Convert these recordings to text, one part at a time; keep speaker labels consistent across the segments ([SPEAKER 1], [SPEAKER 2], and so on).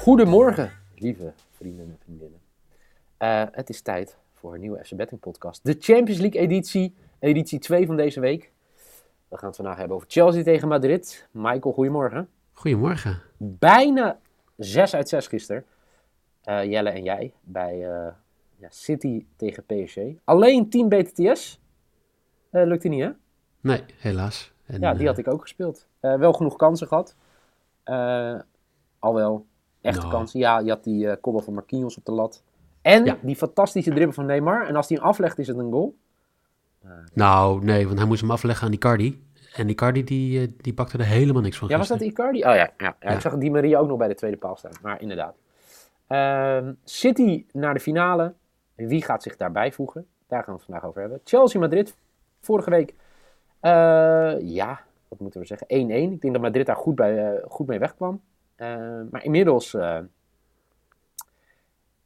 [SPEAKER 1] Goedemorgen, lieve vrienden en vriendinnen. Uh, het is tijd voor een nieuwe FC Betting podcast. De Champions League editie, editie 2 van deze week. We gaan het vandaag hebben over Chelsea tegen Madrid. Michael, goedemorgen.
[SPEAKER 2] Goedemorgen.
[SPEAKER 1] Bijna 6 uit 6 gisteren. Uh, Jelle en jij bij uh, ja, City tegen PSG. Alleen 10 BTTS. Uh, lukte niet, hè?
[SPEAKER 2] Nee, helaas.
[SPEAKER 1] En, ja, die had ik ook gespeeld. wel genoeg kansen gehad. al wel echte kansen. Ja, je had die uh, kobbel van Marquinhos op de lat. En
[SPEAKER 2] Ja.
[SPEAKER 1] die fantastische dribbel van Neymar. En als hij hem aflegt, is het een goal.
[SPEAKER 2] Nou, nee, want hij moest hem afleggen aan Icardi. En Icardi die, eh, die bakte er helemaal niks van.
[SPEAKER 1] Ja, was dat. Icardi? Oh ja, ja. ja, ik zag die Maria ook nog bij de tweede paal staan. Maar inderdaad. Ehm, City naar de finale. Wie gaat zich daarbij voegen? Daar gaan we het vandaag over hebben. Chelsea-Madrid. Vorige week. eh, ja, wat moeten we zeggen? 1-1. Ik denk dat Madrid daar goed, bij, goed mee wegkwam. Eh, maar inmiddels... eh,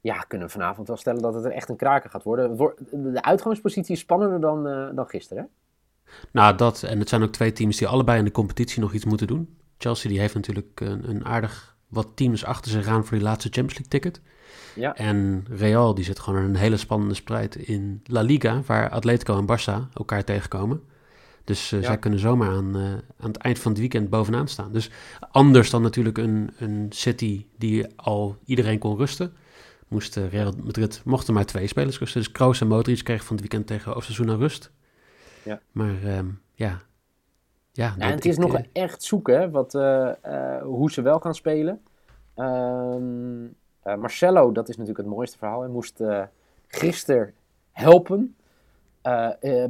[SPEAKER 1] ja, kunnen we vanavond wel stellen dat het er echt een kraker gaat worden. De uitgangspositie is spannender dan, eh, dan gisteren. hè?
[SPEAKER 2] Nou, dat. En het zijn ook twee teams die allebei in de competitie nog iets moeten doen. Chelsea die heeft natuurlijk een, een aardig wat teams achter zich aan voor die laatste Champions League ticket.
[SPEAKER 1] Ja.
[SPEAKER 2] En Real die zit gewoon in een hele spannende strijd in La Liga, waar Atletico en Barça elkaar tegenkomen. Dus
[SPEAKER 1] Ja.
[SPEAKER 2] zij kunnen zomaar aan, eh, aan het eind van het weekend bovenaan staan. Dus anders dan natuurlijk een, een City die al iedereen kon rusten. Moest eh, Real Madrid, mochten maar twee spelers rusten. Dus Kroos en Modric kregen van het weekend tegen Osasuna rust.
[SPEAKER 1] Ja.
[SPEAKER 2] Maar ehm, ja. Ja,
[SPEAKER 1] Ja, en het is
[SPEAKER 2] ik,
[SPEAKER 1] nog echt zoeken hè, wat, hoe ze wel gaan spelen. Eh, Marcelo, dat is natuurlijk het mooiste verhaal. Hij moest gisteren helpen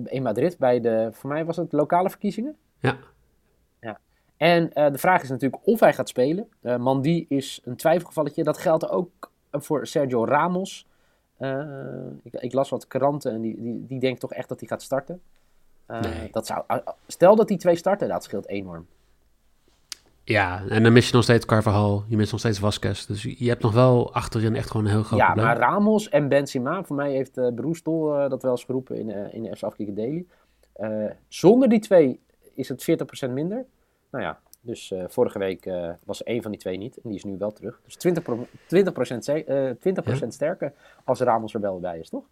[SPEAKER 1] in Madrid bij de, voor mij was het lokale verkiezingen.
[SPEAKER 2] Ja.
[SPEAKER 1] ja. En eh, de vraag is natuurlijk of hij gaat spelen. Eh Mandy is een twijfelgevalletje. Dat geldt ook voor Sergio Ramos. Eh, ik, ik las wat kranten en die, die, die denken toch echt dat hij gaat starten. Eh,
[SPEAKER 2] Nee.
[SPEAKER 1] dat zou, stel dat die twee starten, dat scheelt enorm.
[SPEAKER 2] Ja, en dan mis je nog steeds Carvajal, je mist nog steeds Vasquez. Dus je hebt nog wel achterin echt gewoon een heel groot
[SPEAKER 1] ja,
[SPEAKER 2] probleem.
[SPEAKER 1] maar Ramos en Benzema, voor mij heeft uh, Broestol eh, dat wel eens geroepen in, eh, in de FC Daily. Eh, zonder die twee is het 40% minder. Nou ja, dus eh, vorige week eh, was één van die twee niet en die is nu wel terug. Dus 20%, pro- 20%, ze- eh, 20% sterker als Ramos er wel bij is, toch?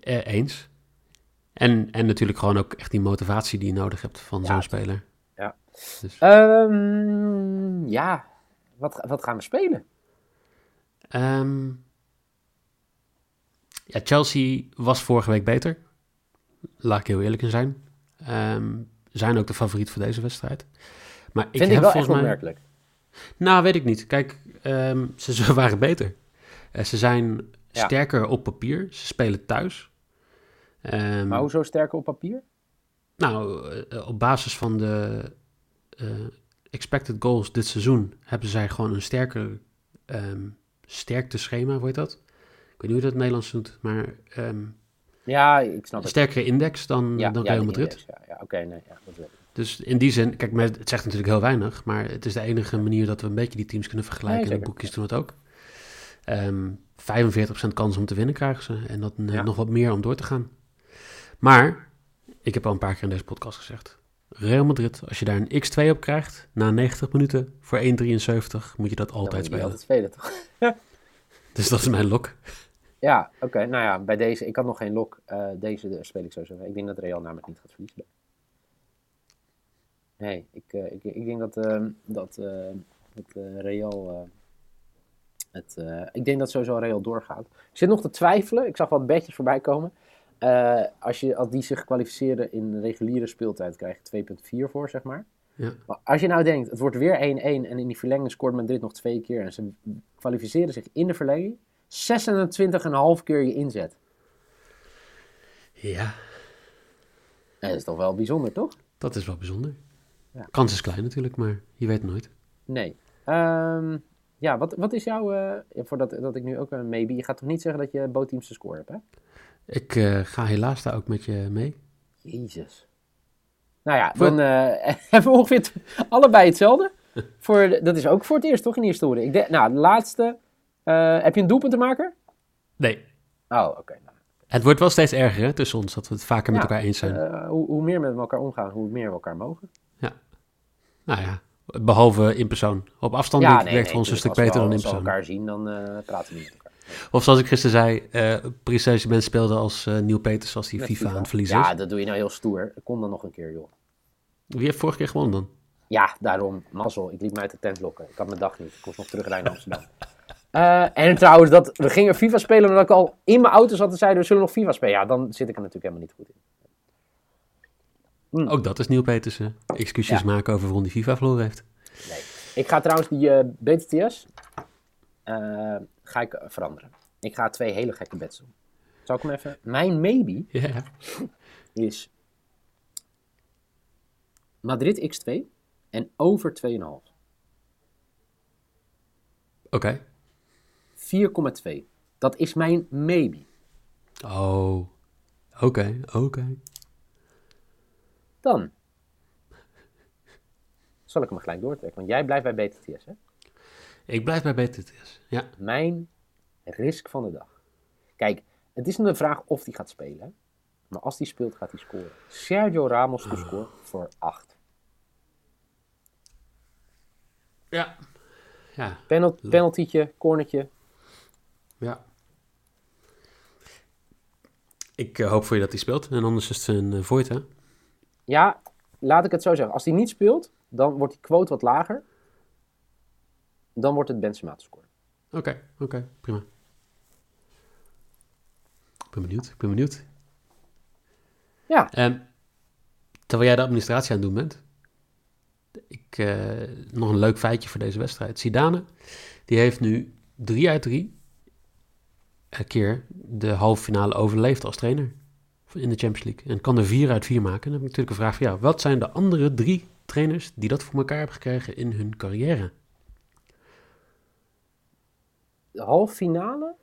[SPEAKER 2] Eh, eens. En, en natuurlijk gewoon ook echt die motivatie die je nodig hebt van
[SPEAKER 1] Ja,
[SPEAKER 2] zo'n speler.
[SPEAKER 1] Ja.
[SPEAKER 2] Dus,
[SPEAKER 1] Ehm, ja, wat, wat gaan we spelen?
[SPEAKER 2] ehm, ja, Chelsea was vorige week beter. Laat ik heel eerlijk in zijn. Ehm, zijn ook de favoriet voor deze wedstrijd. Maar ik
[SPEAKER 1] Vind ik
[SPEAKER 2] heb
[SPEAKER 1] wel echt
[SPEAKER 2] mij... Nou, weet ik niet. Kijk, ze, ze waren beter. Eh, ze zijn
[SPEAKER 1] Ja.
[SPEAKER 2] sterker op papier. Ze spelen thuis. Ehm,
[SPEAKER 1] Maar hoezo sterker op papier?
[SPEAKER 2] Nou, eh, op basis van de eh, expected goals dit seizoen hebben zij gewoon een sterker ehm sterkte schema, hoe heet dat? Ik weet niet hoe dat het Nederlands doet, maar ehm,
[SPEAKER 1] Ja, ik snap
[SPEAKER 2] een
[SPEAKER 1] het.
[SPEAKER 2] sterkere index dan,
[SPEAKER 1] Ja,
[SPEAKER 2] dan
[SPEAKER 1] ja,
[SPEAKER 2] Real Madrid.
[SPEAKER 1] index, Ja, ja oké, nee, ja, dat weet ik.
[SPEAKER 2] Dus in die zin, kijk, het zegt natuurlijk heel weinig, maar het is de enige manier dat we een beetje die teams kunnen vergelijken.
[SPEAKER 1] Nee,
[SPEAKER 2] en de boekjes doen het ook. Ehm 45% kans om te winnen krijgen ze en dat eh, nog wat meer om door te gaan. Maar, ik heb al een paar keer in deze podcast gezegd, Real Madrid, als je daar een x2 op krijgt, na 90 minuten voor 1,73 moet je dat altijd spelen.
[SPEAKER 1] altijd spelen, toch?
[SPEAKER 2] Dus dat is mijn lok.
[SPEAKER 1] Ja, oké. Nou ja, bij deze, ik had nog geen lok. Eh, deze speel ik sowieso. Ik denk dat Real namelijk niet gaat verliezen. Nee, ik, eh, ik, ik denk dat, ehm, dat, eh, dat eh, Real... het, ik denk dat sowieso Real doorgaat. Ik zit nog te twijfelen. Ik zag wat bedjes voorbij komen. Eh, als, je, als die zich kwalificeren in reguliere speeltijd, krijg je 2,4 voor, zeg maar.
[SPEAKER 2] Ja.
[SPEAKER 1] Maar als je nou denkt, het wordt weer 1-1 en in die verlenging scoort Madrid nog twee keer en ze kwalificeren zich in de verlenging, 26,5 keer je inzet.
[SPEAKER 2] Ja.
[SPEAKER 1] dat is toch wel bijzonder, toch?
[SPEAKER 2] Dat is wel bijzonder.
[SPEAKER 1] Ja.
[SPEAKER 2] Kans is klein natuurlijk, maar je weet nooit.
[SPEAKER 1] Nee. Ehm, ja, wat, wat is jouw... eh, voordat dat ik nu ook een maybe... Je gaat toch niet zeggen dat je bootteams te score hebt, hè?
[SPEAKER 2] Ik eh, ga helaas daar ook met je mee.
[SPEAKER 1] Jezus. Nou ja,
[SPEAKER 2] Voor-
[SPEAKER 1] dan eh, hebben we ongeveer allebei hetzelfde. voor, de- dat is ook voor het eerst, toch, in de historie? Ik nou, de laatste... eh, heb je een doelpuntenmaker?
[SPEAKER 2] Nee.
[SPEAKER 1] Oh, oké. nou,
[SPEAKER 2] Het wordt wel steeds erger hè, tussen ons, dat we het vaker met
[SPEAKER 1] Ja,
[SPEAKER 2] elkaar eens zijn.
[SPEAKER 1] hoe, hoe meer we met elkaar omgaan, hoe meer we elkaar mogen.
[SPEAKER 2] nou ja, behalve in persoon. Op afstand werkt voor ons een stuk beter dan in
[SPEAKER 1] Als we
[SPEAKER 2] persoon.
[SPEAKER 1] elkaar zien, dan praten we niet.
[SPEAKER 2] Of zoals ik gisteren zei, Paris mensen speelde als eh Neil Peters als die
[SPEAKER 1] Met
[SPEAKER 2] FIFA, aan het verliezen
[SPEAKER 1] Ja, dat doe je nou heel stoer. Kom dan nog een keer, joh.
[SPEAKER 2] Wie heeft vorige keer gewonnen dan?
[SPEAKER 1] Ja, daarom, mazzel. Ik liet mij uit de tent lokken. Ik had mijn dag niet. Ik moest nog terugrijden naar Amsterdam. Eh, en trouwens, dat, we gingen FIFA spelen omdat ik al in mijn auto zat en zeiden we zullen nog FIFA spelen. Ja, dan zit ik er natuurlijk helemaal niet goed in. Hm.
[SPEAKER 2] Ook dat is Neil Peters. eh, excuses
[SPEAKER 1] Ja.
[SPEAKER 2] maken over waarom die FIFA verloren heeft.
[SPEAKER 1] Ik ga trouwens die eh, BTTS eh, ga ik eh, veranderen. Ik ga twee hele gekke bets doen. Zal ik hem even... Mijn maybe is Madrid x2 en over 2,5.
[SPEAKER 2] Oké.
[SPEAKER 1] 4,2. Dat is mijn maybe.
[SPEAKER 2] Oh. Oké, oké.
[SPEAKER 1] Dan zal ik hem gelijk doortrekken. Want jij blijft bij BTTS, hè?
[SPEAKER 2] Ik blijf bij BTTS. Ja.
[SPEAKER 1] Mijn risk van de dag. Kijk, het is een vraag of hij gaat spelen. Maar als hij speelt, gaat hij scoren. Sergio Ramos to score voor 8.
[SPEAKER 2] Ja. Ja.
[SPEAKER 1] Penal, penaltytje, cornertje.
[SPEAKER 2] Ja. Ik eh, hoop voor je dat hij speelt. En anders is het een uh, void, hè?
[SPEAKER 1] Ja, laat ik het zo zeggen. Als hij niet speelt, dan wordt die quote wat lager. Dan wordt het Benzema scoren.
[SPEAKER 2] Oké, oké. prima. Ik ben benieuwd. Ik ben benieuwd.
[SPEAKER 1] Ja.
[SPEAKER 2] En terwijl jij de administratie aan het doen bent, ik, eh, nog een leuk feitje voor deze wedstrijd. Zidane, die heeft nu drie uit drie eh, keer de halve finale overleefd als trainer in de Champions League. En kan er vier uit vier maken. En dan heb ik natuurlijk een vraag voor jou. Wat zijn de andere drie trainers die dat voor elkaar hebben gekregen in hun carrière?
[SPEAKER 1] Halve finale?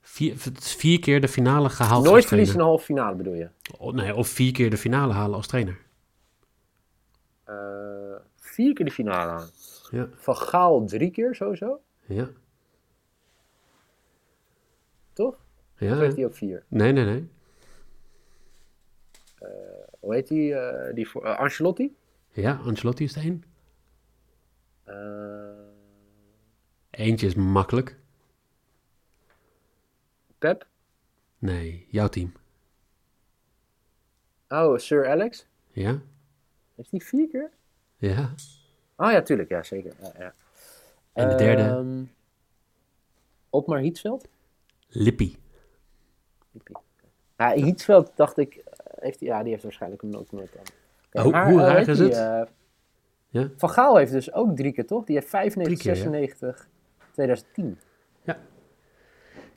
[SPEAKER 2] Vier, vier keer de finale gehaald
[SPEAKER 1] Nooit
[SPEAKER 2] als
[SPEAKER 1] verliezen in de halve finale bedoel je?
[SPEAKER 2] Oh, nee, of vier keer de finale halen als trainer.
[SPEAKER 1] Eh, vier keer de finale aan.
[SPEAKER 2] Ja,
[SPEAKER 1] Van Gaal drie keer sowieso,
[SPEAKER 2] ja,
[SPEAKER 1] toch? Of
[SPEAKER 2] ja.
[SPEAKER 1] heeft hij ook vier?
[SPEAKER 2] Nee, nee, nee.
[SPEAKER 1] Hoe heet die? eh, die voor, eh, Ancelotti?
[SPEAKER 2] Ja, Ancelotti is de één.
[SPEAKER 1] Eh,
[SPEAKER 2] Eentje is makkelijk.
[SPEAKER 1] Pep?
[SPEAKER 2] Nee, jouw team.
[SPEAKER 1] Oh, Sir Alex?
[SPEAKER 2] Ja,
[SPEAKER 1] Heeft hij vier keer?
[SPEAKER 2] ja.
[SPEAKER 1] Oh ja, tuurlijk. Ja, zeker. Ja, ja.
[SPEAKER 2] En de derde?
[SPEAKER 1] Ehm, Otmar Hietsveld?
[SPEAKER 2] Lippie.
[SPEAKER 1] Ja, Hietsveld dacht ik, eh, heeft, ja, die heeft waarschijnlijk hem ook nooit aan. Oké,
[SPEAKER 2] Hoe-
[SPEAKER 1] maar,
[SPEAKER 2] hoe
[SPEAKER 1] eh,
[SPEAKER 2] raar is het?
[SPEAKER 1] eh,
[SPEAKER 2] Ja.
[SPEAKER 1] Van Gaal heeft dus ook drie keer, toch? Die heeft 95,
[SPEAKER 2] Drie keer, ja.
[SPEAKER 1] 96, 2010.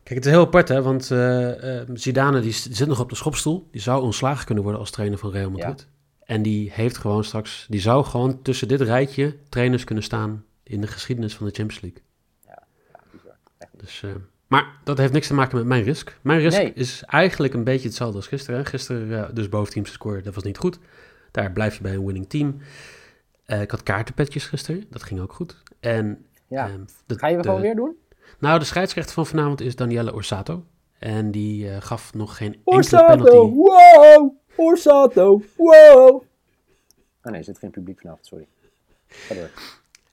[SPEAKER 2] Kijk, het is heel apart, hè, want eh, Zidane die zit nog op de schopstoel. Die zou ontslagen kunnen worden als trainer van Real Madrid. En die heeft gewoon straks, die zou gewoon tussen dit rijtje trainers kunnen staan in de geschiedenis van de Champions League.
[SPEAKER 1] Ja, bizar. Echt niet.
[SPEAKER 2] Dus, eh, maar dat heeft niks te maken met mijn risk. Mijn risk
[SPEAKER 1] Nee.
[SPEAKER 2] is eigenlijk een beetje hetzelfde als gisteren. Gisteren dus boventeams scoren, dat was niet goed. Daar blijf je bij een winning team. Ik had kaartenpetjes gisteren, dat ging ook goed. En,
[SPEAKER 1] Ja.
[SPEAKER 2] ehm, de-
[SPEAKER 1] Ga je gewoon weer doen?
[SPEAKER 2] Nou, de scheidsrechter van vanavond is Danielle Orsato. En die eh, gaf nog geen enkele
[SPEAKER 1] Orsato,
[SPEAKER 2] penalty.
[SPEAKER 1] wow! Orsato, wow! Oh nee, er zit geen publiek vanavond, sorry. Ga door.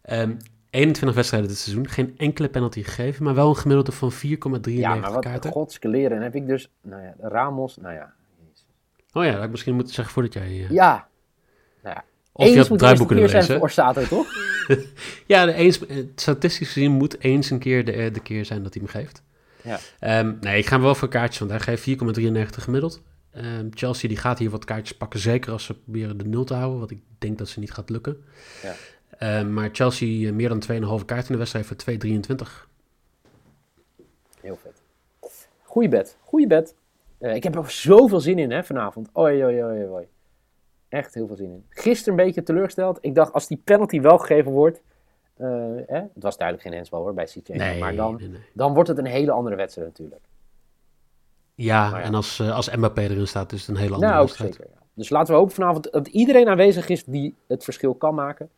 [SPEAKER 2] Ehm, 21 wedstrijden dit seizoen, geen enkele penalty gegeven, maar wel een gemiddelde van 4,93
[SPEAKER 1] Ja, maar wat
[SPEAKER 2] kaarten.
[SPEAKER 1] godske leren. En heb ik dus, nou ja, Ramos, nou ja. Jezus.
[SPEAKER 2] Oh ja, dat ik misschien moeten zeggen voordat jij... eh,
[SPEAKER 1] Ja. Nou ja.
[SPEAKER 2] of je
[SPEAKER 1] Eens
[SPEAKER 2] had
[SPEAKER 1] moet
[SPEAKER 2] het
[SPEAKER 1] de eerste
[SPEAKER 2] draaiboek kunnen
[SPEAKER 1] keer zijn
[SPEAKER 2] lezen.
[SPEAKER 1] Orsato, toch?
[SPEAKER 2] Ja, eens, eh, statistisch gezien moet eens een keer de, eh, de keer zijn dat hij hem geeft.
[SPEAKER 1] Ja.
[SPEAKER 2] Ehm, nee, ik ga hem wel voor kaartjes, want hij geeft 4,93 gemiddeld. Ehm, Chelsea die gaat hier wat kaartjes pakken, zeker als ze proberen de nul te houden, wat ik denk dat ze niet gaat lukken.
[SPEAKER 1] Ja.
[SPEAKER 2] Ehm, maar Chelsea eh, meer dan 2,5 kaarten in de wedstrijd voor 2,23.
[SPEAKER 1] Heel vet. Goeie bed, goeie bed. Ik heb er zoveel zin in hè, vanavond. Oei, oei, oei, oei. Echt heel veel zin in. Gisteren een beetje teleurgesteld. Ik dacht, als die penalty wel gegeven wordt... eh, hè, het was duidelijk geen handsbal hoor, bij CJ.
[SPEAKER 2] Nee,
[SPEAKER 1] maar dan,
[SPEAKER 2] nee, nee.
[SPEAKER 1] dan wordt het een hele andere wedstrijd natuurlijk.
[SPEAKER 2] Ja, en als, eh, als Mbappé erin staat, is het een hele andere
[SPEAKER 1] Nou,
[SPEAKER 2] wedstrijd.
[SPEAKER 1] zeker. ja. Dus laten we hopen vanavond dat iedereen aanwezig is die het verschil kan maken.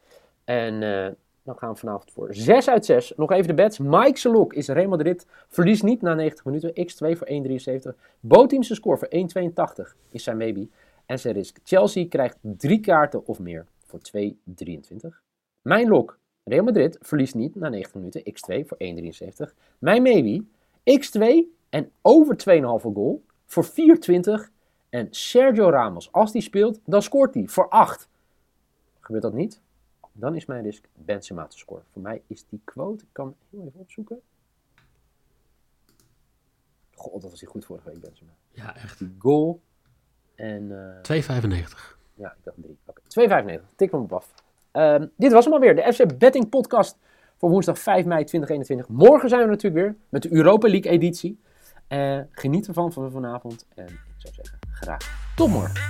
[SPEAKER 1] En eh, dan gaan we vanavond voor 6 uit 6. Nog even de bets. Mike Selok is Real Madrid. Verliest niet na 90 minuten. X2 voor 1,73. Boteamse score voor 1,82 is zijn maybe. En zijn risk. Chelsea krijgt drie kaarten of meer voor 2,23. Mijn lok. Real Madrid verliest niet na 90 minuten. X2 voor 1,73. Mijn maybe. X2 en over 2,5 goal voor 4,20. En Sergio Ramos, als die speelt, dan scoort hij voor 8. Gebeurt dat niet? Dan is mijn risk Benzema te scoren. Voor mij is die quote, ik kan heel even opzoeken. God, dat was hij goed vorige week, Benzema.
[SPEAKER 2] Ja, echt.
[SPEAKER 1] Die goal. En eh,
[SPEAKER 2] 2,95.
[SPEAKER 1] ja, ik dacht 3. Oké, 2,95. Tik hem op af. Ehm, dit was hem alweer. De FC Betting Podcast voor woensdag 5 mei 2021. Morgen zijn we natuurlijk weer met de Europa League editie. Eh, geniet ervan van vanavond. En ik zou zeggen, graag tot morgen.